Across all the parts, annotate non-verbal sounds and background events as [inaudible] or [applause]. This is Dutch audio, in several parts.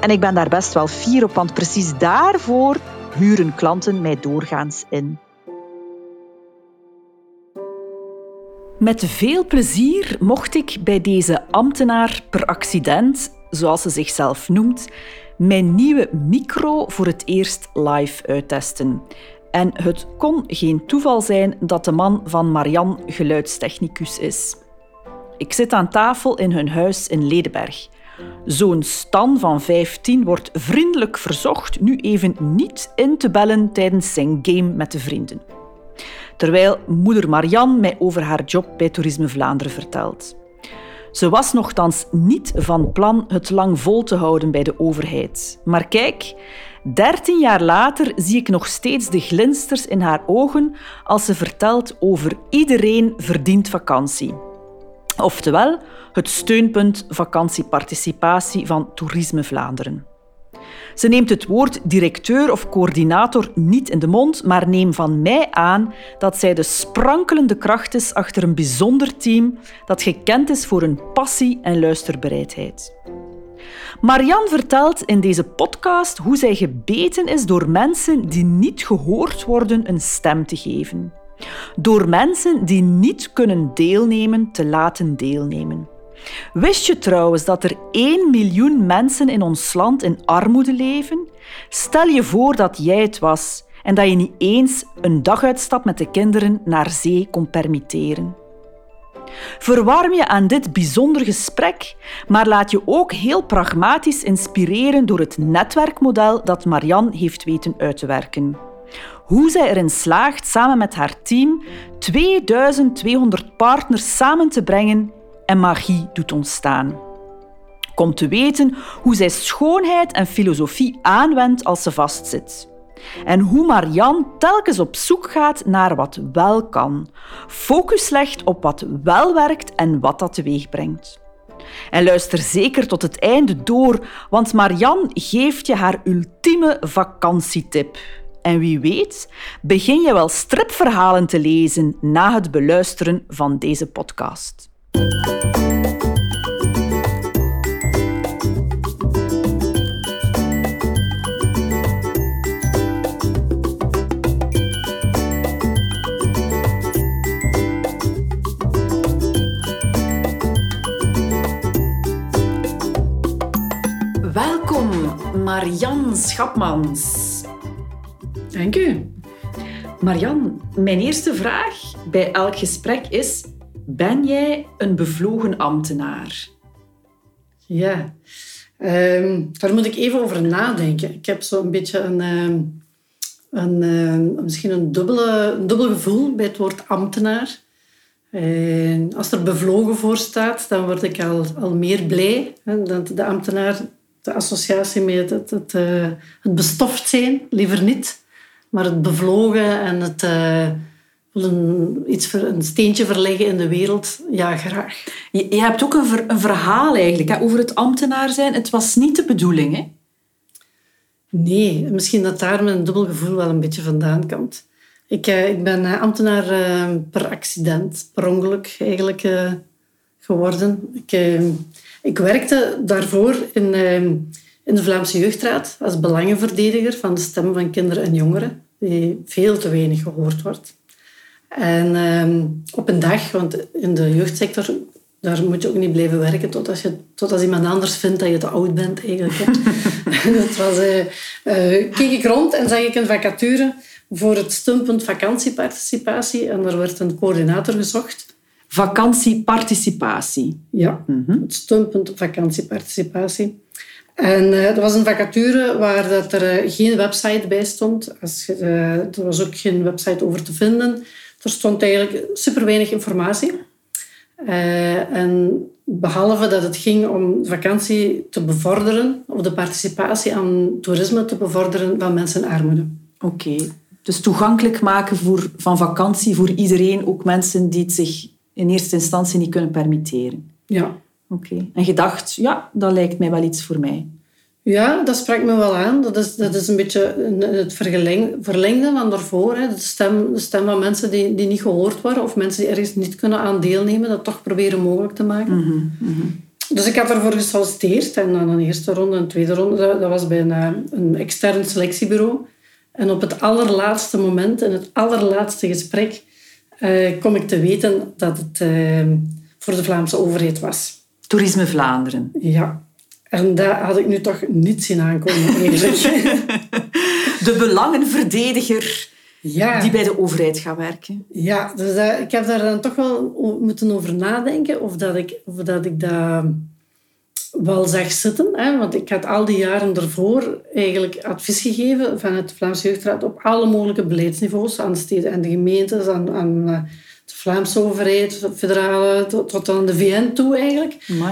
En ik ben daar best wel fier op, want precies daarvoor huren klanten mij doorgaans in. Met veel plezier mocht ik bij deze ambtenaar per accident, zoals ze zichzelf noemt, mijn nieuwe micro voor het eerst live uittesten. En het kon geen toeval zijn dat de man van Marian geluidstechnicus is. Ik zit aan tafel in hun huis in Ledenberg. Zo'n Stan van 15 wordt vriendelijk verzocht nu even niet in te bellen tijdens zijn game met de vrienden. Terwijl moeder Marianne mij over haar job bij Toerisme Vlaanderen vertelt. Ze was nogthans niet van plan het lang vol te houden bij de overheid. Maar kijk, dertien jaar later zie ik nog steeds de glinsters in haar ogen als ze vertelt over iedereen verdient vakantie. Oftewel, het steunpunt vakantieparticipatie van Toerisme Vlaanderen. Ze neemt het woord directeur of coördinator niet in de mond, maar neem van mij aan dat zij de sprankelende kracht is achter een bijzonder team dat gekend is voor hun passie en luisterbereidheid. Marianne vertelt in deze podcast hoe zij gebeten is door mensen die niet gehoord worden een stem te geven. Door mensen die niet kunnen deelnemen te laten deelnemen. Wist je trouwens dat er 1 miljoen mensen in ons land in armoede leven? Stel je voor dat jij het was en dat je niet eens een daguitstap met de kinderen naar zee kon permitteren. Verwarm je aan dit bijzonder gesprek, maar laat je ook heel pragmatisch inspireren door het netwerkmodel dat Marianne heeft weten uit te werken. Hoe zij erin slaagt samen met haar team 2200 partners samen te brengen en magie doet ontstaan. Kom te weten hoe zij schoonheid en filosofie aanwendt als ze vastzit. En hoe Marianne telkens op zoek gaat naar wat wel kan. Focus legt op wat wel werkt en wat dat teweeg brengt. En luister zeker tot het einde door, want Marianne geeft je haar ultieme vakantietip. En wie weet, begin je wel stripverhalen te lezen na het beluisteren van deze podcast. Welkom, Marian Schapmans. Dank u. Marian, mijn eerste vraag bij elk gesprek is: ben jij een bevlogen ambtenaar? Ja, ehm, daar moet ik even over nadenken. Ik heb zo'n beetje een, ehm, een, ehm, misschien een, dubbele, een dubbel gevoel bij het woord ambtenaar. als er bevlogen voor staat, dan word ik al, al meer blij. Hè, dat de ambtenaar, de associatie met het, het, het bestoft zijn, liever niet. Maar het bevlogen en het... Uh, een, iets, een steentje verleggen in de wereld, ja, graag. Je, je hebt ook een, ver, een verhaal eigenlijk hè, over het ambtenaar zijn. Het was niet de bedoeling, hè? Nee, misschien dat daar mijn dubbel gevoel wel een beetje vandaan komt. Ik, eh, ik ben eh, ambtenaar eh, per accident, per ongeluk eigenlijk geworden. Ik, ik werkte daarvoor in, in de Vlaamse Jeugdraad als belangenverdediger van de stem van kinderen en jongeren, die veel te weinig gehoord wordt. En ehm, op een dag, want in de jeugdsector daar moet je ook niet blijven werken tot als, je, tot als iemand anders vindt dat je te oud bent eigenlijk. [laughs] dat was, uh, uh, keek ik rond en zag ik een vacature voor het stumpend vakantieparticipatie en er werd een coördinator gezocht. Vakantieparticipatie? Ja, mm het stumpend vakantieparticipatie. En uh, er was een vacature waar dat er geen website bij stond. Als, er was ook geen website over te vinden. Er stond eigenlijk super weinig informatie. En behalve dat het ging om vakantie te bevorderen, of de participatie aan toerisme te bevorderen van mensen in armoede. Oké, dus toegankelijk maken voor, van vakantie voor iedereen, ook mensen die het zich in eerste instantie niet kunnen permitteren. Ja. Oké, en je dacht, ja, dat lijkt mij wel iets voor mij. Ja, dat spreekt me wel aan. Dat is, dat is een beetje het verlengde van daarvoor. Hè. De, stem, de stem van mensen die, die niet gehoord worden of mensen die ergens niet kunnen aan deelnemen, dat toch proberen mogelijk te maken. Mhm, mhm. Dus ik had ervoor gesolliciteerd en dan een eerste ronde, een tweede ronde. Dat, was bij een, eh, een extern selectiebureau. En op het allerlaatste moment, in het allerlaatste gesprek, uh, kom ik te weten dat het uh, voor de Vlaamse overheid was. Toerisme Vlaanderen. Ja, en daar had ik nu toch niet zien aankomen, [laughs] [laughs] de belangenverdediger ja. die bij de overheid gaat werken. Ja, dus dat, ik heb daar dan toch wel moeten over nadenken of dat ik, of dat, ik dat wel zag zitten. Hè? Want ik had al die jaren daarvoor eigenlijk advies gegeven van het Vlaamse Jeugdraad op alle mogelijke beleidsniveaus, aan de steden en de gemeentes, aan, aan eh, de Vlaamse overheid, de federale, tot, aan de VN toe eigenlijk. Uh,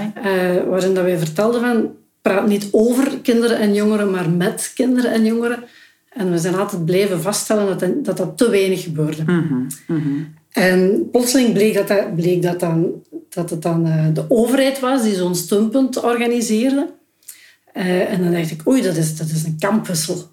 waarin dat wij vertelden van, praat niet over kinderen en jongeren, maar met kinderen en jongeren. En we zijn altijd blijven vaststellen dat dat, dat te weinig gebeurde. Mhm, mhm. En plotseling bleek dat, dat, bleek dat, dan, dat het dan uh, de overheid was die zo'n steunpunt organiseerde. Uh, en dan dacht ik, oei, dat is, dat is een kampwissel.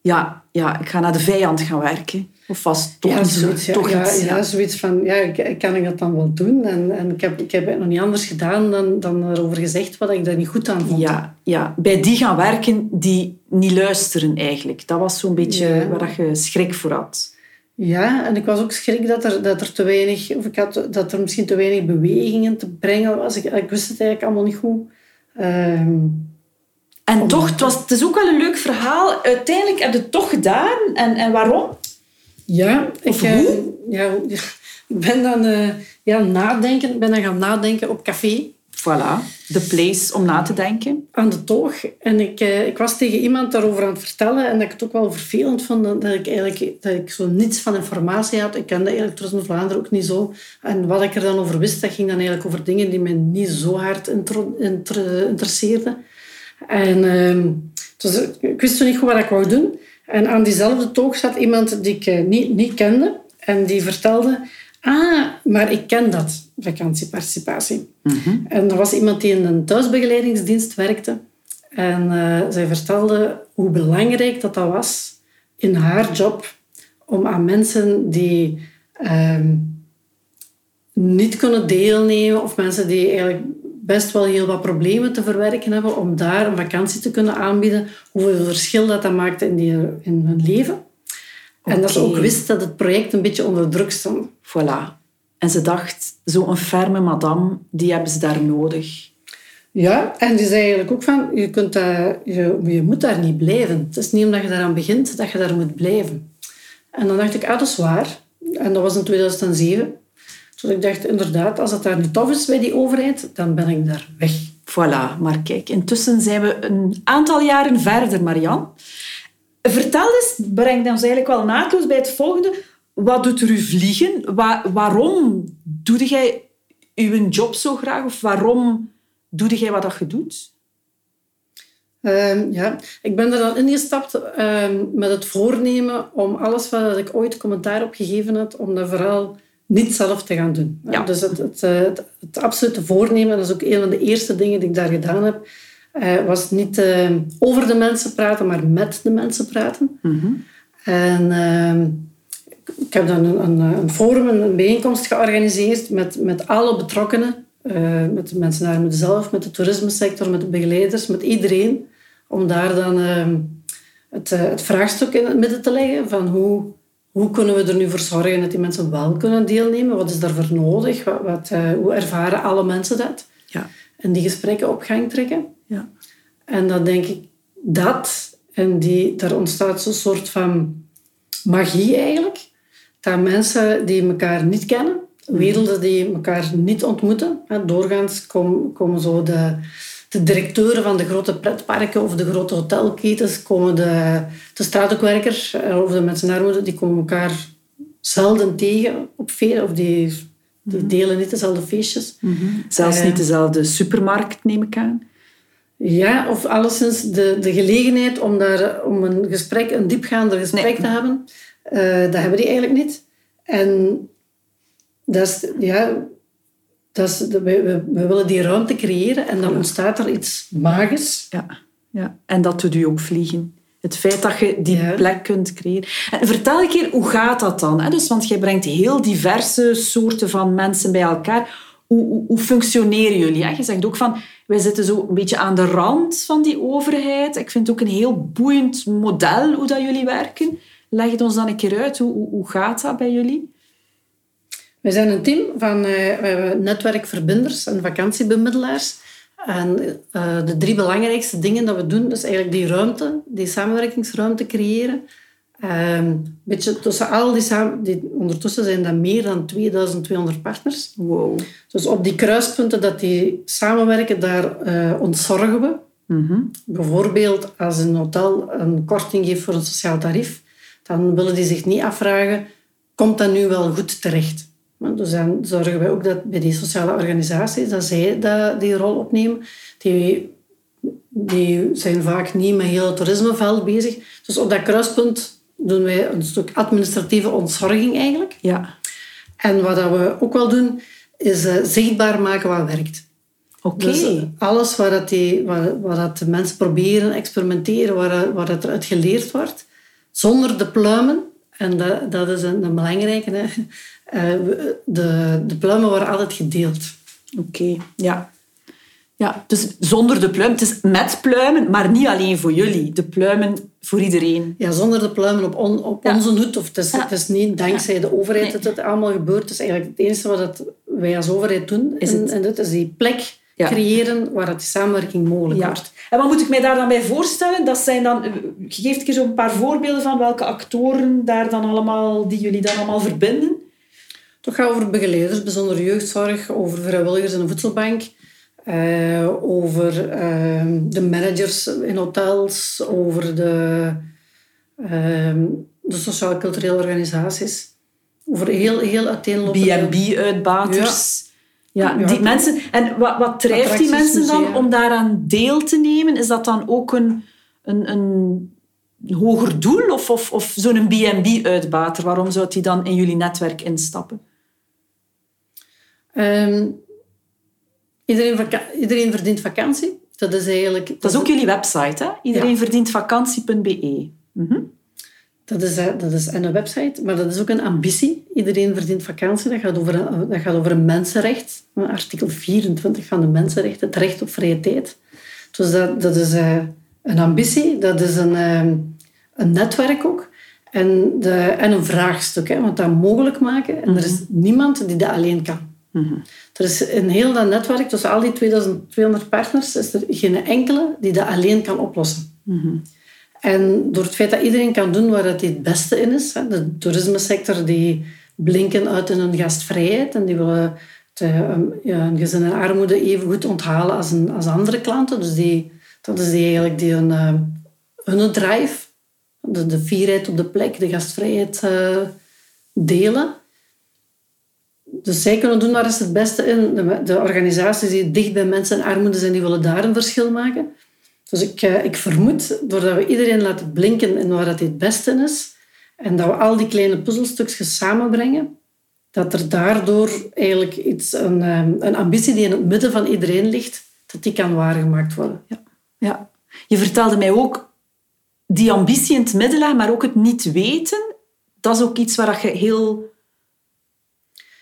Ja, ja, ik ga naar de vijand gaan werken. Of was toch ja, zoiets, zo? Toch ja, iets, ja, zoiets van, ja, kan ik dat dan wel doen? En, en ik, heb, ik heb het nog niet anders gedaan dan, dan erover gezegd wat ik daar niet goed aan vond. Ja, ja, bij die gaan werken die niet luisteren eigenlijk. Dat was zo'n beetje waar je schrik voor had. Ja, en ik was ook schrik dat er, dat er te weinig, of ik had, dat er misschien te weinig bewegingen te brengen was. Ik, ik wist het eigenlijk allemaal niet goed. Ehm, En toch, het, was, het is ook wel een leuk verhaal. Uiteindelijk heb je het toch gedaan. En, en waarom? Ja, ik, Of eh, hoe? ja, ik [laughs] ben dan eh, ja, nadenken, ben dan gaan nadenken op café. Voilà, de place om na te denken. aan de toog. En ik, eh, ik was tegen iemand daarover aan het vertellen en dat ik het ook wel vervelend vond dat ik eigenlijk dat ik zo niets van informatie had. Ik kende eigenlijk Toerisme Vlaanderen ook niet zo. En wat ik er dan over wist, dat ging dan eigenlijk over dingen die mij niet zo hard intro- inter- interesseerden. En dus ik wist toen niet goed wat ik wou doen. En aan diezelfde toog zat iemand die ik eh, niet, niet kende en die vertelde... Ah, maar ik ken dat, vakantieparticipatie. En er was iemand die in een thuisbegeleidingsdienst werkte. En eh, zij vertelde hoe belangrijk dat, dat was in haar job om aan mensen die ehm, niet kunnen deelnemen of mensen die eigenlijk best wel heel wat problemen te verwerken hebben, om daar een vakantie te kunnen aanbieden, hoeveel verschil dat, dat maakte in, die, in hun leven. En dat ze ook wist dat het project een beetje onder druk stond. Voilà. En ze dacht, zo'n ferme madame, die hebben ze daar nodig. Ja, en die zei eigenlijk ook van, je, kunt daar, je, je moet daar niet blijven. Het is niet omdat je daaraan begint dat je daar moet blijven. En dan dacht ik, ah, dat is waar. En dat was in 2007. Dus ik dacht, inderdaad, als het daar niet tof is bij die overheid, dan ben ik daar weg. Voilà, maar kijk, intussen zijn we een aantal jaren verder, Marian. Vertel eens, breng ons eigenlijk wel naadloos bij het volgende. Wat doet er u vliegen? Wa- waarom doe jij uw job zo graag? Of waarom doe jij wat dat je doet? Ehm, ja, ik ben er dan ingestapt ehm, met het voornemen om alles wat ik ooit commentaar op gegeven had, om dat vooral niet zelf te gaan doen. Ja. Dus het, het, eh, het, het absolute voornemen, dat is ook een van de eerste dingen die ik daar gedaan heb, eh, was niet eh, over de mensen praten, maar met de mensen praten. En ehm, ik heb dan een, een, een forum, een, een bijeenkomst georganiseerd met, met alle betrokkenen. met de mensen naar armoede zelf, met de toerismesector, met de begeleiders, met iedereen. Om daar dan ehm, het, het vraagstuk in het midden te leggen van hoe, hoe kunnen we er nu voor zorgen dat die mensen wel kunnen deelnemen? Wat is daarvoor nodig? Wat, wat, uh, hoe ervaren alle mensen dat? Ja. En die gesprekken op gang trekken. Ja. En dan denk ik dat, en die, daar ontstaat zo'n soort van magie eigenlijk, dat mensen die elkaar niet kennen, werelden die elkaar niet ontmoeten, doorgaans komen, komen zo de, de directeuren van de grote pretparken of de grote hotelketens, komen de, de straatwerkers eh, of de mensen naar armoede, die komen elkaar zelden tegen op feesten of die, die mhm. delen niet dezelfde feestjes. Zelfs niet eh, dezelfde supermarkt, neem ik aan. Ja, of alleszins de, de gelegenheid om, daar, om een gesprek, een diepgaander gesprek te hebben, uh, dat hebben die eigenlijk niet. En dat is, ja, dat is, we, we, we, willen die ruimte creëren en dan ontstaat er iets magisch. Ja, ja. en dat doet u ook vliegen. Het feit dat je die plek kunt creëren. En vertel een keer, hoe gaat dat dan? Hè? Dus, want jij brengt heel diverse soorten van mensen bij elkaar. Hoe, hoe, hoe functioneren jullie? Hè? Je zegt ook van, wij zitten zo een beetje aan de rand van die overheid. Ik vind het ook een heel boeiend model hoe dat jullie werken. Leg het ons dan een keer uit. Hoe, hoe, hoe gaat dat bij jullie? We zijn een team van uh, netwerkverbinders en vakantiebemiddelaars. En uh, de drie belangrijkste dingen dat we doen, is eigenlijk die ruimte, die samenwerkingsruimte creëren. Uh, beetje tussen al die, die ondertussen zijn dat meer dan 2200 partners. Wow. Dus op die kruispunten dat die samenwerken, daar uh, ontzorgen we. Mm Bijvoorbeeld als een hotel een korting geeft voor een sociaal tarief, dan willen die zich niet afvragen, komt dat nu wel goed terecht? Dus dan zorgen wij ook dat bij die sociale organisaties, dat zij dat, die rol opnemen. Die, die zijn vaak niet met heel het toerismeveld bezig. Dus op dat kruispunt doen wij een stuk administratieve ontzorging eigenlijk. Ja. En wat we ook wel doen, is uh, zichtbaar maken wat werkt. Oké. Dus uh, alles waar, dat die, waar, waar dat de mensen proberen, experimenteren, waar, waar het eruit geleerd wordt, zonder de pluimen, en dat, dat is een, een belangrijke, hè, uh, de, de pluimen worden altijd gedeeld. Oké, ja. Ja, dus zonder de pluim. Het is met pluimen, maar niet alleen voor jullie. De pluimen voor iedereen. Ja, zonder de pluimen op, on, op onze hoed. Of het, is, het is niet dankzij de overheid dat het allemaal gebeurt. Het is eigenlijk het enige wat wij als overheid doen. Is en, en dat is die plek creëren waar het samenwerking mogelijk wordt. En wat moet ik mij daar dan bij voorstellen? Dat zijn dan, geef ik eens een paar voorbeelden van welke actoren daar dan allemaal, die jullie dan allemaal verbinden. Het gaat over begeleiders, bijzondere jeugdzorg, over vrijwilligers in een voedselbank, uh, over uh, de managers in hotels, over de, uh, de sociaal-culturele organisaties. Over heel, heel uiteenlopende... B&B-uitbaters. Ja. Ja. die mensen... En wat, wat drijft die mensen dan om daaraan deel te nemen? Is dat dan ook een, een, een hoger doel? Of, of, of zo'n B&B-uitbater? Waarom zou die dan in jullie netwerk instappen? Um, iedereen, iedereen verdient vakantie. Dat is eigenlijk... Dat, is ook jullie website, hè? Iedereenverdientvakantie.be. Mm Dat is, eh, dat is een website, maar dat is ook een ambitie. Iedereen verdient vakantie. Dat gaat over een, dat gaat over een mensenrecht. Artikel 24 van de mensenrechten, het recht op vrije tijd. Dus dat, dat is uh, een ambitie, dat is een, uh, een netwerk ook. En, de, en een vraagstuk, hè, want dat mogelijk maken. En er is mhm. niemand die dat alleen kan. Mm Er is in heel dat netwerk, tussen al die 2200 partners, is er geen enkele die dat alleen kan oplossen. Mhm. En door het feit dat iedereen kan doen waar het het beste in is, de toerismesector die blinken uit in hun gastvrijheid en die willen ja, een gezin en armoede even goed onthalen als, een, als andere klanten. Dus die, dat is die eigenlijk die hun, uh, hun drive, de, de vierheid op de plek, de gastvrijheid uh, delen. Dus zij kunnen doen waar is het beste in. De, de, organisaties die dicht bij mensen en armoede zijn, die willen daar een verschil maken. Dus ik, uh, ik vermoed, doordat we iedereen laten blinken in waar het het beste is, en dat we al die kleine puzzelstukjes samenbrengen, dat er daardoor eigenlijk iets, een, um, een ambitie die in het midden van iedereen ligt, dat die kan waargemaakt worden. Ja. ja. Je vertelde mij ook die ambitie in het midden maar ook het niet weten. Dat is ook iets waar je heel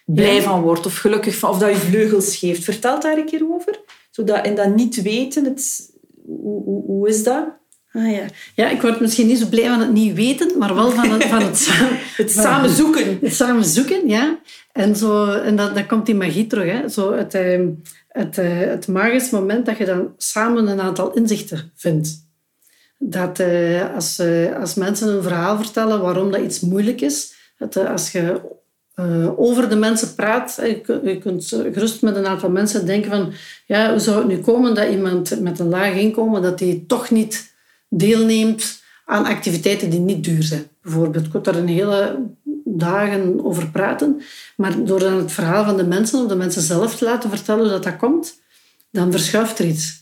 blij van wordt of gelukkig van, of dat je vleugels geeft. Vertel daar een keer over. Zodat, in dat niet weten, het, hoe, hoe, hoe is dat? Ah ja. Ja, ik word misschien niet zo blij van het niet weten, maar wel van het, van het, [laughs] samen, het samen zoeken. Het samen zoeken, ja. En, zo, en dat, dan komt die magie terug. Hè. Zo het, ehm, het, eh, het magisch moment dat je dan samen een aantal inzichten vindt. Dat eh, als, eh, als mensen een verhaal vertellen waarom dat iets moeilijk is, dat als je over de mensen praat, je kunt gerust met een aantal mensen denken van ja, hoe zou het nu komen dat iemand met een laag inkomen, dat die toch niet deelneemt aan activiteiten die niet duur zijn. Bijvoorbeeld, ik kon daar een hele dagen over praten. Maar door dan het verhaal van de mensen, of de mensen zelf te laten vertellen dat, dat komt, dan verschuift er iets.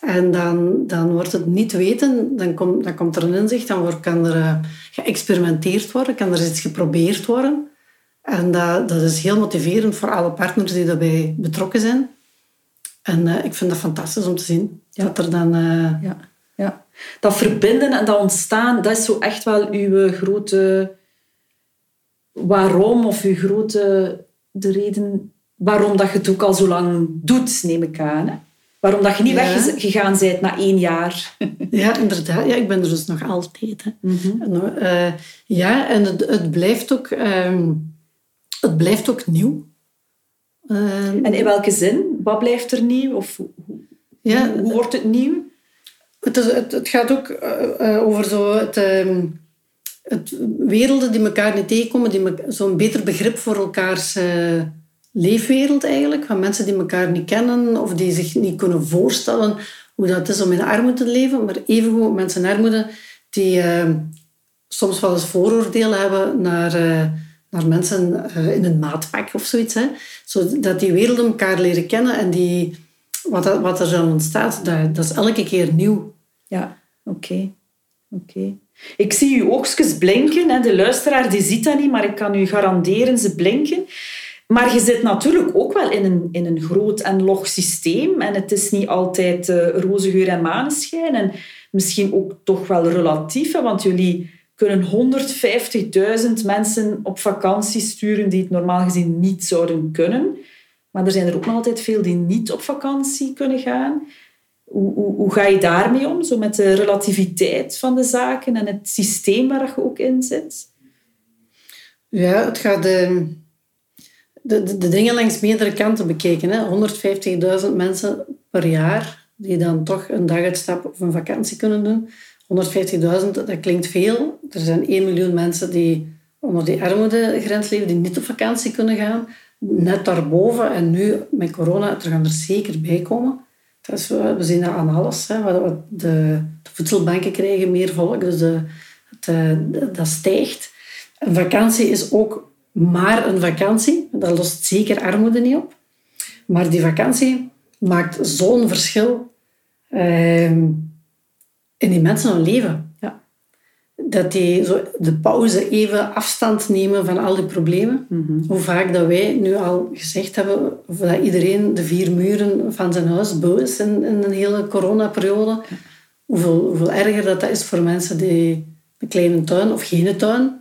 En dan, dan wordt het niet weten, dan, komt dan komt er een inzicht, dan wordt, kan er uh, geëxperimenteerd worden, kan er iets geprobeerd worden. En dat, dat is heel motiverend voor alle partners die daarbij betrokken zijn. En uh, ik vind dat fantastisch om te zien. Ja. Dat er dan... Uh, ja. ja. Dat verbinden en dat ontstaan, dat is zo echt wel uw grote waarom of uw grote de reden waarom dat je het ook al zo lang doet, neem ik aan. Hè? Waarom dat je niet ja. weggegaan bent na één jaar. [laughs] Ja, inderdaad. Ja, ik ben er dus nog altijd. Hè. Mm en, uh, ja, en het, het, blijft ook, uh, het blijft ook nieuw. Uh, en in welke zin? Wat blijft er nieuw? Of ja, hoe, hoe wordt het nieuw? Het, is, het, het gaat ook eh, eh, over zo het ehm, het, werelden die elkaar niet tegenkomen, die zo'n beter begrip voor elkaars uh, leefwereld eigenlijk. Van mensen die elkaar niet kennen of die zich niet kunnen voorstellen hoe dat is om in armoede te leven. Maar evengoed mensen in armoede die uh, soms wel eens vooroordelen hebben naar, naar mensen in een maatpak of zoiets. Hè. Zodat die werelden elkaar leren kennen en die, wat, dat, wat er zo ontstaat, dat, dat is elke keer nieuw. Ja, oké. oké. Ik zie uw oogstjes blinken. De luisteraar die ziet dat niet, maar ik kan u garanderen, ze blinken. Maar je zit natuurlijk ook wel in een, in een groot en log systeem. En het is niet altijd uh, roze geur en maneschijn. En misschien ook toch wel relatief. want jullie kunnen 150.000 mensen op vakantie sturen die het normaal gezien niet zouden kunnen. Maar er zijn er ook nog altijd veel die niet op vakantie kunnen gaan. Hoe, hoe, hoe, ga je daarmee om? Zo met de relativiteit van de zaken en het systeem waar je ook in zit? Ja, het gaat de, de, de dingen langs meerdere kanten bekeken. 150.000 mensen per jaar die dan toch een daguitstap of een vakantie kunnen doen. 150.000, dat klinkt veel. Er zijn 1 miljoen mensen die onder die armoedegrens leven, die niet op vakantie kunnen gaan. Net daarboven, en nu met corona, er gaan er zeker bij komen. Dus we, zien dat aan alles. Hè. De, de, voedselbanken krijgen meer volk, dus het, dat stijgt. Een vakantie is ook maar een vakantie. Dat lost zeker armoede niet op. Maar die vakantie maakt zo'n verschil eh, in die mensen hun leven. Ja dat die zo de pauze even afstand nemen van al die problemen. Mhm. Hoe vaak dat wij nu al gezegd hebben of dat iedereen de vier muren van zijn huis bouwt is in, in een hele coronaperiode. Hoeveel, hoeveel erger dat, dat is voor mensen die een kleine tuin of geen tuin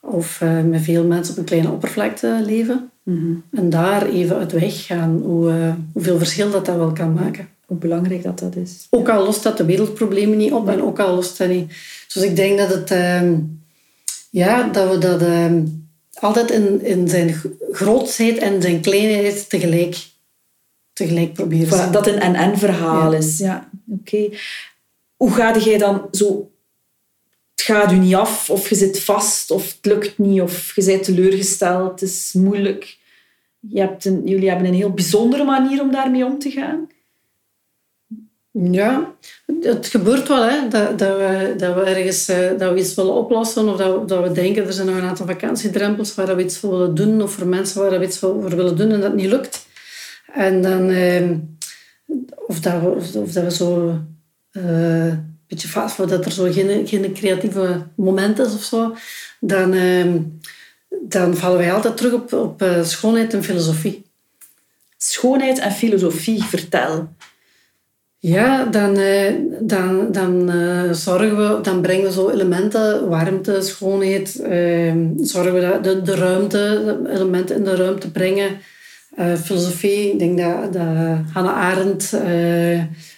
of uh, met veel mensen op een kleine oppervlakte leven. Mhm. En daar even uit weg gaan, hoe, uh, hoeveel verschil dat dat wel kan maken. Hoe belangrijk dat dat is. Ook al lost dat de wereldproblemen niet op en ook al lost dat niet dus ik denk dat, het, uh, ja, dat we dat uh, altijd in, in zijn grootheid en zijn kleinheid tegelijk, tegelijk proberen Dat een en-en verhaal is. Ja, oké. Hoe ga jij dan zo... Het gaat u niet af, of je zit vast, of het lukt niet, of je bent teleurgesteld, het is moeilijk. Je hebt een, jullie hebben een heel bijzondere manier om daarmee om te gaan. Ja, het gebeurt wel hè, dat, dat, we, dat we ergens uh, dat we iets willen oplossen of dat we, dat we denken er zijn nog een aantal vakantiedrempels waar we iets voor willen doen of voor mensen waar we iets voor willen doen en dat niet lukt. En dan, uh, of, dat we, of dat we zo uh, een beetje vast dat er zo geen, geen creatieve moment is of zo, dan, ehm, dan vallen wij altijd terug op, op eh, schoonheid en filosofie. Schoonheid en filosofie, vertel. Ja, dan, eh, dan, dan uh, zorgen we, dan brengen we zo elementen, warmte, schoonheid, uh, zorgen we dat de, de ruimte, elementen in de ruimte brengen. Uh, filosofie, ik denk dat, dat Hannah Arendt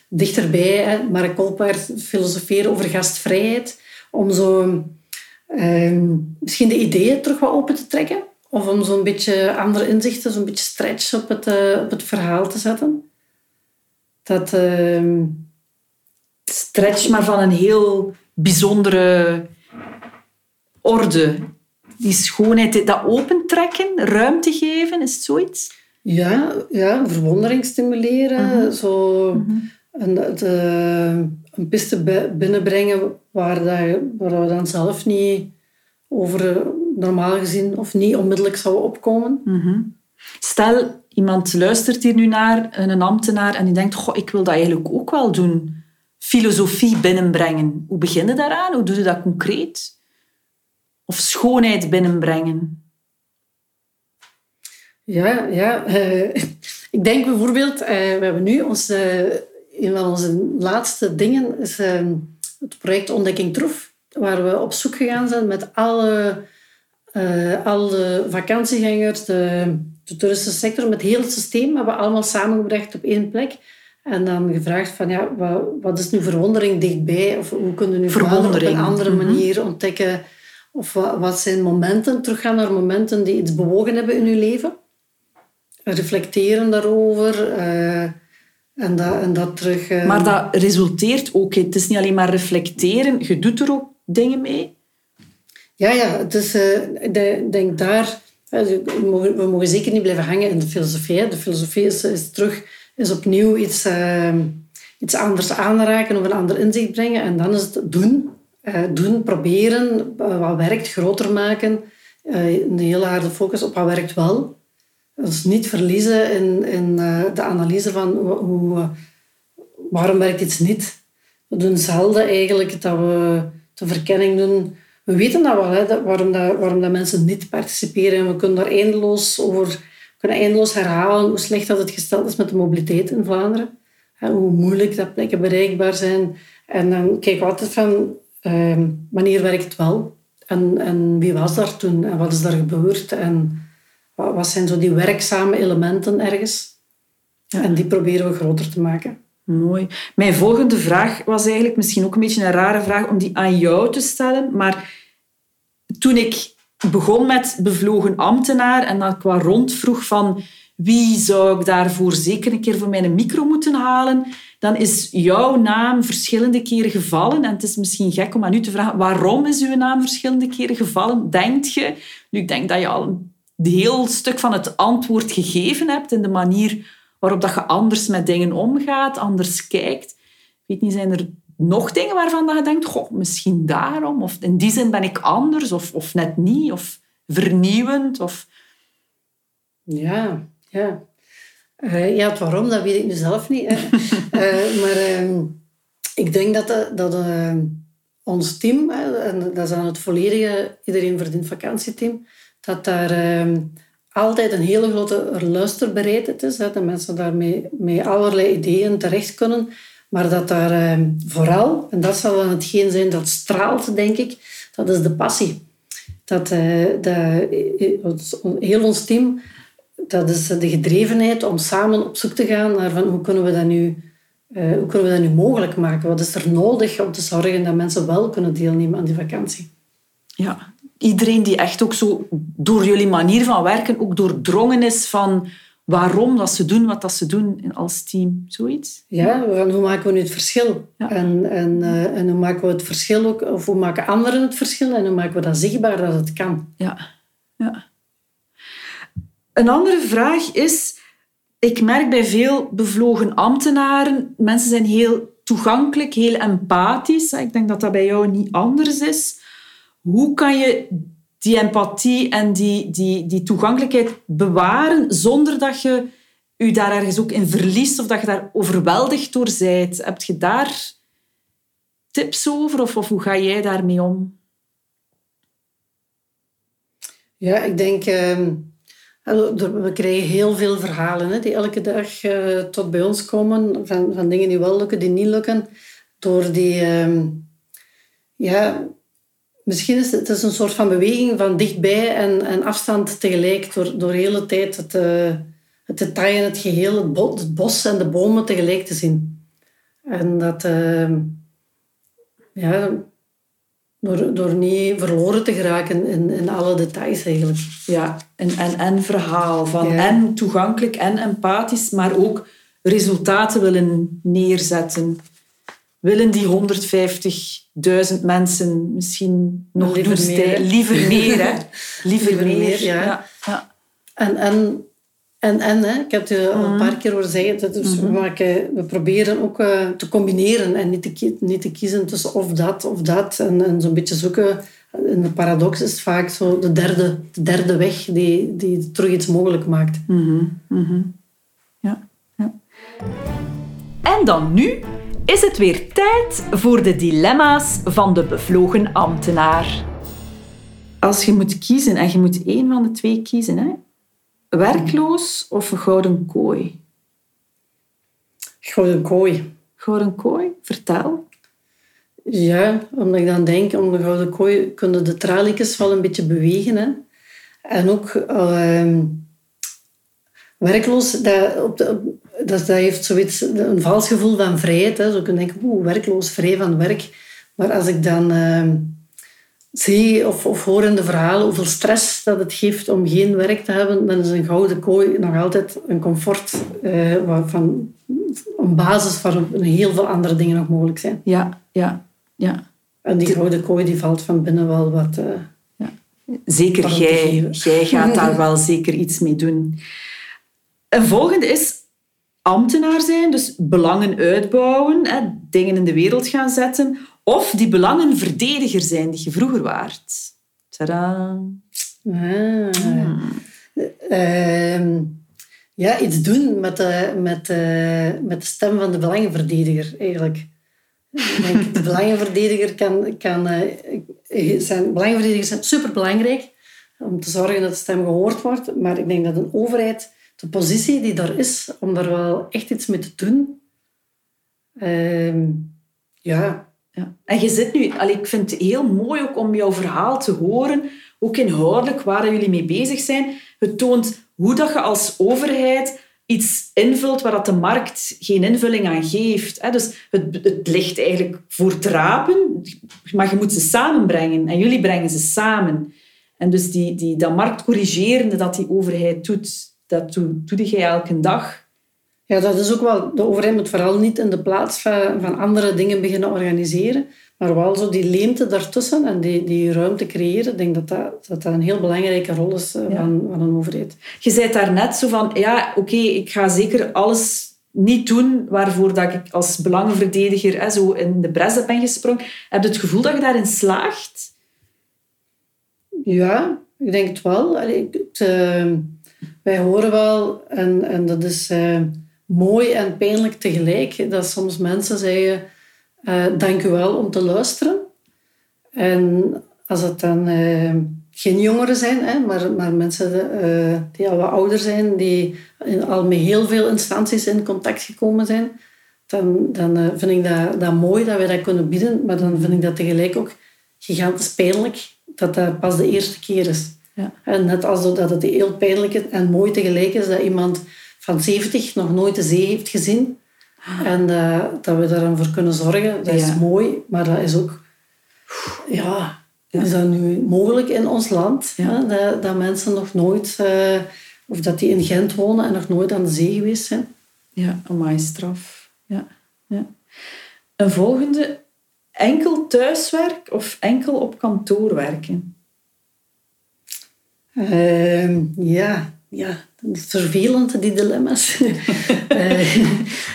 dichterbij. Hè. Mark Kolpaert filosoferen over gastvrijheid. Om zo ehm, misschien de ideeën terug wat open te trekken. Of om zo'n beetje andere inzichten, zo'n beetje stretch op het, op het verhaal te zetten. Dat... Ehm, stretch, maar van een heel bijzondere orde. Die schoonheid, dat opentrekken, ruimte geven, is het zoiets? Ja, ja verwondering stimuleren. Mhm. Zo mhm. een, de, een piste binnenbrengen waar, dat, waar we dan zelf niet over normaal gezien of niet onmiddellijk zouden opkomen. Mhm. Stel, iemand luistert hier nu naar, een ambtenaar, en die denkt, goh, ik wil dat eigenlijk ook wel doen. Filosofie binnenbrengen. Hoe begin je daaraan? Hoe doe je dat concreet? Of schoonheid binnenbrengen? Ja, ja. Uh, [laughs] ik denk bijvoorbeeld, uh, we hebben nu uh, een van onze laatste dingen is ehm, het project Ontdekking Troef, waar we op zoek gegaan zijn met alle, alle vakantiegangers, de, de toeristische sector, met heel het systeem hebben we allemaal samengebracht op één plek. En dan gevraagd van, ja, wat, wat is nu verwondering dichtbij? Of hoe kunnen we nu verwondering op een andere mhm. manier ontdekken? Of wat, wat zijn momenten, teruggaan naar momenten die iets bewogen hebben in uw leven? reflecteren daarover. Uh, en, dat, en dat terug... Uh... Maar dat resulteert ook. Het is niet alleen maar reflecteren. Je doet er ook dingen mee? Ja, ja. Is, uh, ik denk daar... We mogen, we mogen zeker niet blijven hangen in de filosofie. De filosofie is, terug... Is opnieuw iets, iets anders aanraken of een ander inzicht brengen. En dan is het doen. doen, proberen. wat werkt, groter maken. een hele harde focus op wat werkt wel ons niet verliezen in, in de analyse van hoe, waarom werkt iets niet. We doen zelden eigenlijk dat we de verkenning doen. We weten dat wel, hè, dat, waarom, dat, waarom dat mensen niet participeren. En we kunnen daar eindeloos over kunnen eindeloos herhalen hoe slecht dat het gesteld is met de mobiliteit in Vlaanderen. Hè, hoe moeilijk dat plekken bereikbaar zijn. En dan kijk we altijd van, uh, wanneer werkt het wel? En, en wie was daar toen? En wat is daar gebeurd? En wat zijn zo die werkzame elementen ergens? En die proberen we groter te maken. Mooi. Mijn volgende vraag was eigenlijk misschien ook een beetje een rare vraag om die aan jou te stellen. Maar toen ik begon met bevlogen ambtenaar en dat ik wat rondvroeg van wie zou ik daarvoor zeker een keer voor mijn micro moeten halen, dan is jouw naam verschillende keren gevallen. En het is misschien gek om aan u te vragen, waarom is uw naam verschillende keren gevallen, denkt je? Nu, ik denk dat je al een heel stuk van het antwoord gegeven hebt in de manier waarop dat je anders met dingen omgaat, anders kijkt. Ik weet niet, zijn er nog dingen waarvan dat je denkt, goh, misschien daarom, of in die zin ben ik anders, of, of net niet, of vernieuwend, of... Ja, ja. Uh, ja, het waarom, dat weet ik nu zelf niet. uh, [laughs] maar uh, ik denk dat, dat ons team, en dat is dan het volledige Iedereen Verdient Vakantieteam, dat daar ehm, altijd een hele grote luisterbereidheid is. Dat mensen daarmee met allerlei ideeën terecht kunnen. Maar dat daar ehm, vooral, en dat zal dan hetgeen zijn dat straalt, denk ik, dat is de passie. Dat, uh, dat heel ons team, dat is de gedrevenheid om samen op zoek te gaan naar van hoe kunnen we dat nu, uh, hoe kunnen we dat nu mogelijk maken? Wat is er nodig om te zorgen dat mensen wel kunnen deelnemen aan die vakantie? Ja, iedereen die echt ook zo door jullie manier van werken ook doordrongen is van waarom dat ze doen wat dat ze doen als team. Zoiets? Ja, hoe maken we nu het verschil? En, en, uh, en hoe maken we het verschil ook, of hoe maken anderen het verschil en hoe maken we dat zichtbaar dat het kan? Ja, ja. Een andere vraag is, ik merk bij veel bevlogen ambtenaren, mensen zijn heel toegankelijk, heel empathisch. Ik denk dat dat bij jou niet anders is hoe kan je die empathie en die, die, die toegankelijkheid bewaren zonder dat je je daar ergens ook in verliest of dat je daar overweldigd door bent? Heb je daar tips over of, of hoe ga jij daarmee om? Ja, ik denk... Uh, we krijgen heel veel verhalen hè, die elke dag uh, tot bij ons komen van, van dingen die wel lukken, die niet lukken. Door die... Uh, ja, Misschien is het, is een soort van beweging van dichtbij en, en afstand tegelijk. Door, door de hele tijd het, uh, het detail en het geheel, het, bos en de bomen tegelijk te zien. En dat, ehm, ja, door, door niet verloren te geraken in, in alle details eigenlijk. Ja, een en, en verhaal van en toegankelijk en empathisch, maar ook resultaten willen neerzetten. Willen die 150.000 mensen misschien nog liever meer, liever [laughs] meer, hè? Liever, meer, ja. ja. En, en en, en hè, ik heb het al een paar keer horen zeggen, dus we, maken, we proberen ook uh, te combineren en niet te, niet te kiezen tussen of dat of dat. En, en zo'n beetje zoeken. In de paradox is het vaak zo de derde, de derde weg die, die terug iets mogelijk maakt. Mm -hmm. Ja. ja. En dan nu is het weer tijd voor de dilemma's van de bevlogen ambtenaar. Als je moet kiezen, en je moet één van de twee kiezen, hè, Werkloos of een gouden kooi? Gouden kooi. Gouden kooi? Vertel. Ja, omdat ik dan denk, om de gouden kooi kunnen de traliekjes wel een beetje bewegen. Hè. En ook uh, werkloos, dat, op de, dat, dat heeft zoiets, een vals gevoel van vrijheid. Hè. Zo kun je denken, oeh, werkloos, vrij van werk. Maar als ik dan... Uh, zie of, of hoor in de verhalen hoeveel stress dat het geeft om geen werk te hebben, dan is een gouden kooi nog altijd een comfort uh, waarvan een basis van heel veel andere dingen nog mogelijk zijn. Ja, ja, ja. En die gouden kooi die valt van binnen wel wat... Uh, ja. Zeker jij, jij gaat daar [laughs] wel zeker iets mee doen. Een volgende is ambtenaar zijn, dus belangen uitbouwen, dingen in de wereld gaan zetten of die belangenverdediger zijn die je vroeger waart. Tadaa. Ah. Ehm, ja, iets doen met de, met, met de stem van de belangenverdediger, eigenlijk. De belangenverdediger kan... kan uh, zijn, belangenverdedigers zijn superbelangrijk om te zorgen dat de stem gehoord wordt. Maar ik denk dat een overheid, de positie die daar is, om daar wel echt iets mee te doen... Uh, ja, ja. En je zit nu, ik vind het heel mooi ook om jouw verhaal te horen, ook inhoudelijk waar jullie mee bezig zijn. Het toont hoe dat je als overheid iets invult waar dat de markt geen invulling aan geeft. Dus het, het ligt eigenlijk voor drapen, maar je moet ze samenbrengen. En jullie brengen ze samen. En dus die, die, dat marktcorrigerende dat die overheid doet, dat doe, doe jij elke dag. Ja, dat is ook wel... De overheid moet vooral niet in de plaats van, van andere dingen beginnen organiseren, maar wel zo die leemte daartussen en die, die ruimte creëren. Ik denk dat dat, dat, dat een heel belangrijke rol is eh, van, van een overheid. Je zei daar net zo van, ja, oké, ik ga zeker alles niet doen waarvoor dat ik als belangenverdediger hè, zo in de bres ben gesprongen. Heb je het gevoel dat je daarin slaagt? Ja, ik denk het wel. Allee, het, uh, wij horen wel, en, en dat is... Uh, mooi en pijnlijk tegelijk. Dat soms mensen zeggen, uh, dank u wel om te luisteren. En als het dan uh, geen jongeren zijn, hè, maar, maar mensen die al wat ouder zijn, die al met heel veel instanties in contact gekomen zijn, dan, dan vind ik dat, dat mooi dat wij dat kunnen bieden. Maar dan vind ik dat tegelijk ook gigantisch pijnlijk dat dat pas de eerste keer is. Ja. En net als dat het heel pijnlijk en mooi tegelijk is dat iemand van 70 nog nooit de zee heeft gezien. Ah. En uh, dat we daarvoor kunnen zorgen, dat is mooi. Maar dat is ook... Ja, is dat nu mogelijk in ons land? Ja. Dat, dat, mensen nog nooit... Uh, of dat die in Gent wonen en nog nooit aan de zee geweest zijn. Ja, amai straf. Ja. ja. Een volgende. Enkel thuiswerk of enkel op kantoor werken? Uh, ja, ja, vervelend, die dilemma's. uh,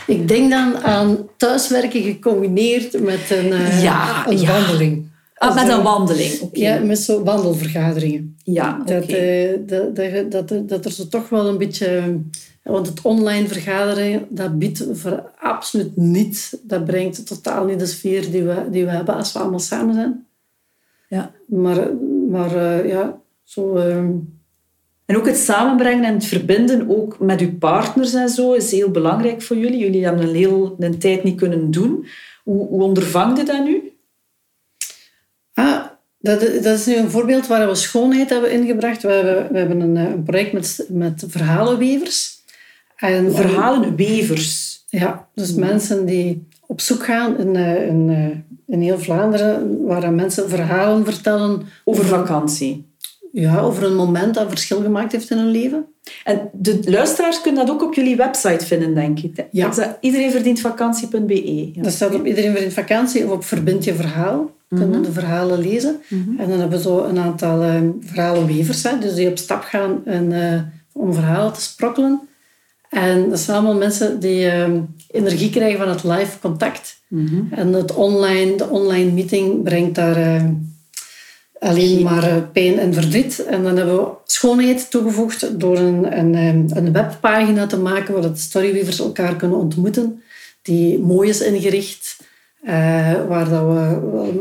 [laughs] ik denk dan aan thuiswerken gecombineerd met een, uh, ja, een ja. wandeling. Ah, met een wandeling, okay. Ja, met zo wandelvergaderingen. Ja, okay. dat, uh, dat, dat, dat, dat, er zo toch wel een beetje... Want het online vergaderen, dat biedt voor absoluut niet. Dat brengt totaal niet de sfeer die we, die we hebben als we allemaal samen zijn. Ja. Maar, maar ja, zo... Ehm, en ook het samenbrengen en het verbinden ook met uw partners en zo is heel belangrijk voor jullie. Jullie hebben een heel een tijd niet kunnen doen. Hoe, hoe ondervang je dat nu? Ah, dat, dat is nu een voorbeeld waar we schoonheid hebben ingebracht. We hebben, we hebben een, een project met, met verhalenwevers. En, verhalenwevers? Ja, dus mensen die op zoek gaan in, eh, in, eh, in heel Vlaanderen, waar mensen verhalen vertellen Over vakantie. Ja, over een moment dat verschil gemaakt heeft in hun leven. En de luisteraars kunnen dat ook op jullie website vinden, denk ik. Ja. Dat is dat iedereenverdientvakantie.be. Ja. Dat staat op Iedereen Verdient Vakantie of op Verbind Je Verhaal. Kunnen de verhalen lezen. En dan hebben we zo een aantal eh, verhalenwevers, hè, dus die op stap gaan en, eh, om verhalen te sprokkelen. En dat zijn allemaal mensen die eh, energie krijgen van het live contact. En het online, de online meeting brengt daar eh, alleen maar eh, pijn en verdriet. En dan hebben we schoonheid toegevoegd door een, een, eh, een webpagina te maken waar de storyweavers elkaar kunnen ontmoeten. Die mooi is ingericht. eh, waar dat we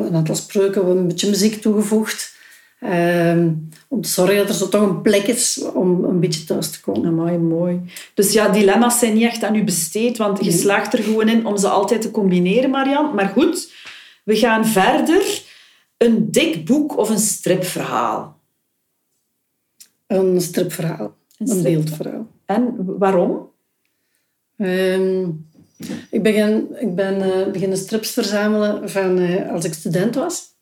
een aantal spreuken, we een beetje muziek toegevoegd. Ehm, om te zorgen dat er zo toch een plek is om een beetje thuis te komen. Amai, mooi. Dus ja, dilemma's zijn niet echt aan u besteed, want je slaagt er gewoon in om ze altijd te combineren, Marian. Maar goed, we gaan verder. Een dik boek of een stripverhaal? Een stripverhaal, Een beeldverhaal. En waarom? Ehm, ik ben, ik ben eh, beginnen strips verzamelen van, eh, als ik student was.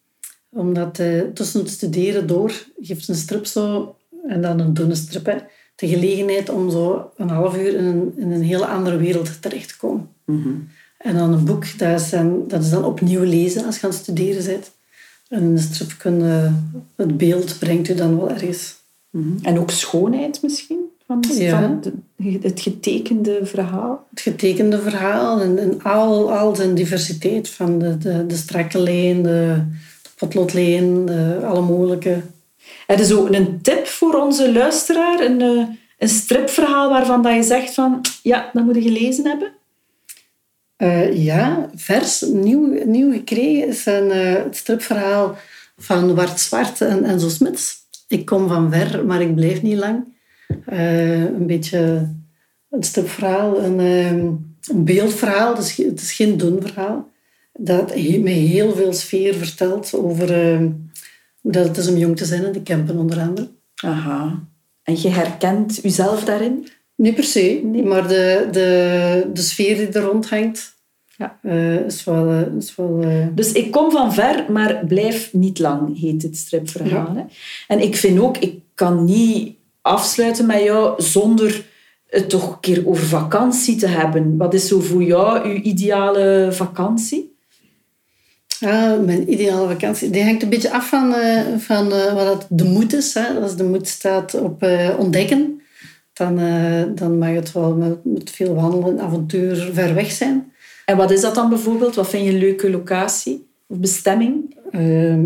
Omdat eh, tussen het studeren door geeft een strip zo, en dan een dunne strip, hè, de gelegenheid om zo een half uur in een, in een hele andere wereld terecht te komen. En dan een boek, dat is dan, dat is dan opnieuw lezen als je aan het studeren bent. En in de strip kun je, het beeld brengt u dan wel ergens. En ook schoonheid misschien? Van, Ja. van de- het getekende verhaal? het getekende verhaal en, en al, al zijn diversiteit van de, de, de strakke lijn, de, de potloodlijn, de, alle mogelijke. Heb je zo een tip voor onze luisteraar? Een, eh, een stripverhaal waarvan dat je zegt van... Ja, dat moet je gelezen hebben. Eh, ja, vers, nieuw, nieuw gekregen is een, eh, het stripverhaal van Wart Zwart en Enzo Smits. Ik kom van ver, maar ik blijf niet lang. Eh, een beetje een stripverhaal, een, eh, een beeldverhaal. Is, het is geen dun verhaal. Dat he- met heel veel sfeer vertelt over eh, hoe dat het is om jong te zijn in de Kempen onder andere. Aha. En je herkent jezelf daarin? Niet per se, maar de, de, de sfeer die er rond hangt Ja. eh, is wel... eh, is wel eh, Dus ik kom van ver, maar blijf niet lang, heet het stripverhaal. En ik vind ook, ik kan niet afsluiten met jou zonder het toch een keer over vakantie te hebben. Wat is zo voor jou uw ideale vakantie? Ah, mijn ideale vakantie. Die hangt een beetje af van, van wat de moed is. Hè. Als de moed staat op ontdekken, dan, eh, dan mag het wel met, met veel wandelen en avontuur ver weg zijn. En wat is dat dan bijvoorbeeld? Wat vind je een leuke locatie of bestemming? Ehm,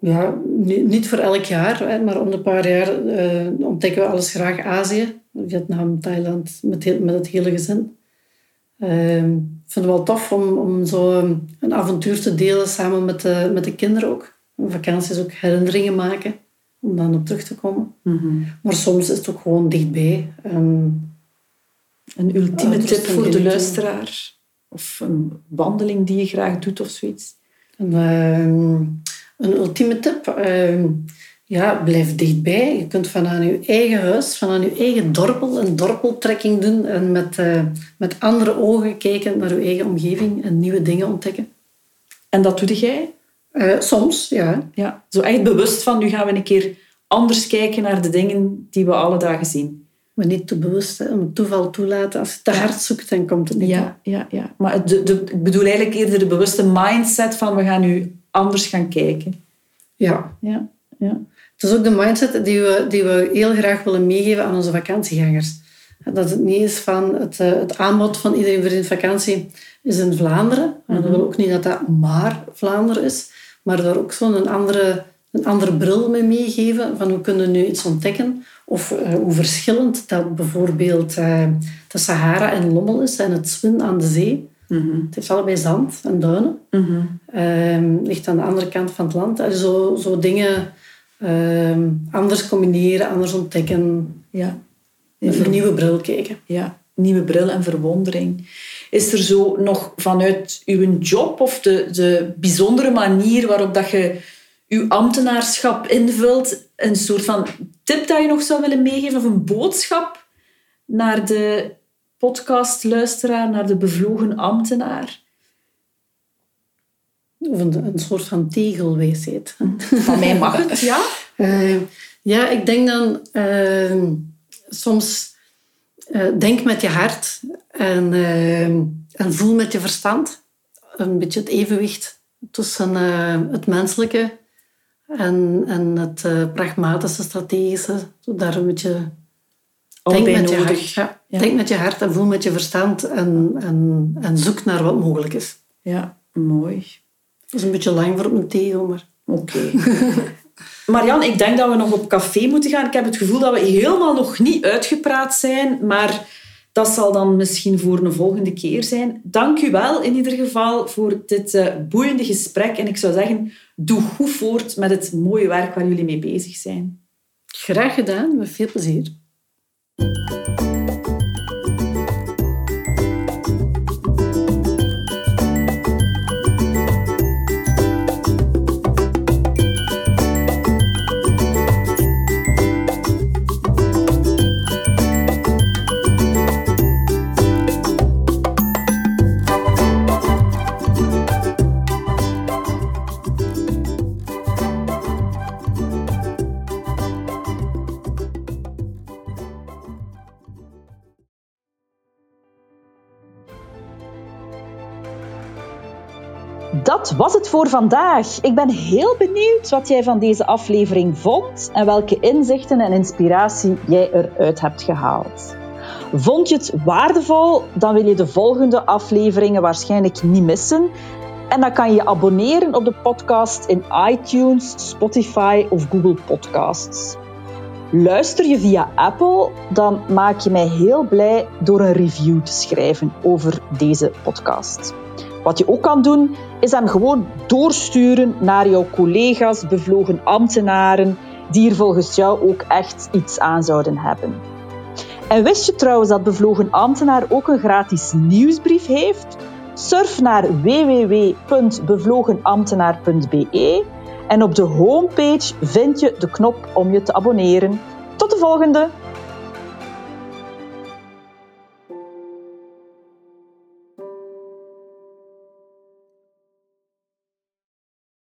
ja, niet, voor elk jaar, hè, maar om de paar jaar eh, ontdekken we alles graag Azië. Vietnam, Thailand, met, heel- met het hele gezin. Ehm, ik vind het wel tof om, om zo een avontuur te delen samen met de, met de kinderen ook. Vakanties ook herinneringen maken, om dan op terug te komen. Maar soms is het ook gewoon dichtbij. Ehm, Een ultieme Ouders tip voor de luisteraar? Of een wandeling die je graag doet of zoiets? En, ehm, een ultieme tip. ehm, ja, blijf dichtbij. Je kunt van aan je eigen huis, van aan je eigen dorpel, een dorpeltrekking doen. En met, eh, met andere ogen kijken naar je eigen omgeving en nieuwe dingen ontdekken. En dat doe jij? Eh, soms, ja. Ja, zo echt bewust van, nu gaan we een keer anders kijken naar de dingen die we alle dagen zien. Maar niet te bewust. Hè. Om het toeval toelaten. Als je te hard zoekt, dan komt het niet. Ja, ja, ja. Maar de, de, ik bedoel eigenlijk eerder de bewuste mindset van we gaan nu anders gaan kijken. ja. Ja, ja. Het is ook de mindset die we, die we heel graag willen meegeven aan onze vakantiegangers. Dat het niet is van het, eh, het aanbod van iedereen voor vakantie is in Vlaanderen. En dat wil ook niet dat dat maar Vlaanderen is, maar daar ook zo'n een andere, een andere bril mee meegeven van hoe kunnen we nu iets ontdekken of eh, hoe verschillend dat bijvoorbeeld eh, de Sahara en Lommel is en het Zwin aan de zee. Het heeft allebei zand en duinen. Ehm, ligt aan de andere kant van het land. En zo, zo dingen ehm, anders combineren, anders ontdekken. ja. Een nieuwe bril kijken. ja. Nieuwe bril en verwondering. Is er zo nog vanuit uw job of de, de bijzondere manier waarop dat je uw ambtenaarschap invult, een soort van tip dat je nog zou willen meegeven of een boodschap naar de podcastluisteraar, naar de bevlogen ambtenaar? Of een, een soort van tegelwijsheid. Van mij mag het, ja? Uh, [laughs] ja, ik denk dan uh, soms uh, denk met je hart en, en voel met je verstand. Een beetje het evenwicht tussen het menselijke en, en het pragmatische, strategische. Daar een beetje Denk met, je hart, ja. Denk met je hart en voel met je verstand en, en, en zoek naar wat mogelijk is. Ja, mooi. Dat is een beetje lang voor mijn tegel, maar... Oké. [laughs] Marian, ik denk dat we nog op café moeten gaan. Ik heb het gevoel dat we helemaal nog niet uitgepraat zijn, maar dat zal dan misschien voor een volgende keer zijn. Dank u wel in ieder geval voor dit uh, boeiende gesprek. En ik zou zeggen, doe goed voort met het mooie werk waar jullie mee bezig zijn. Graag gedaan, met veel plezier. Dat was het voor vandaag. Ik ben heel benieuwd wat jij van deze aflevering vond en welke inzichten en inspiratie jij eruit hebt gehaald. Vond je het waardevol? Dan wil je de volgende afleveringen waarschijnlijk niet missen. En dan kan je je abonneren op de podcast in iTunes, Spotify of Google Podcasts. Luister je via Apple, dan maak je mij heel blij door een review te schrijven over deze podcast. Wat je ook kan doen, is hem gewoon doorsturen naar jouw collega's, bevlogen ambtenaren, die er volgens jou ook echt iets aan zouden hebben. En wist je trouwens dat Bevlogen Ambtenaar ook een gratis nieuwsbrief heeft? Surf naar www.bevlogenambtenaar.be en op de homepage vind je de knop om je te abonneren. Tot de volgende!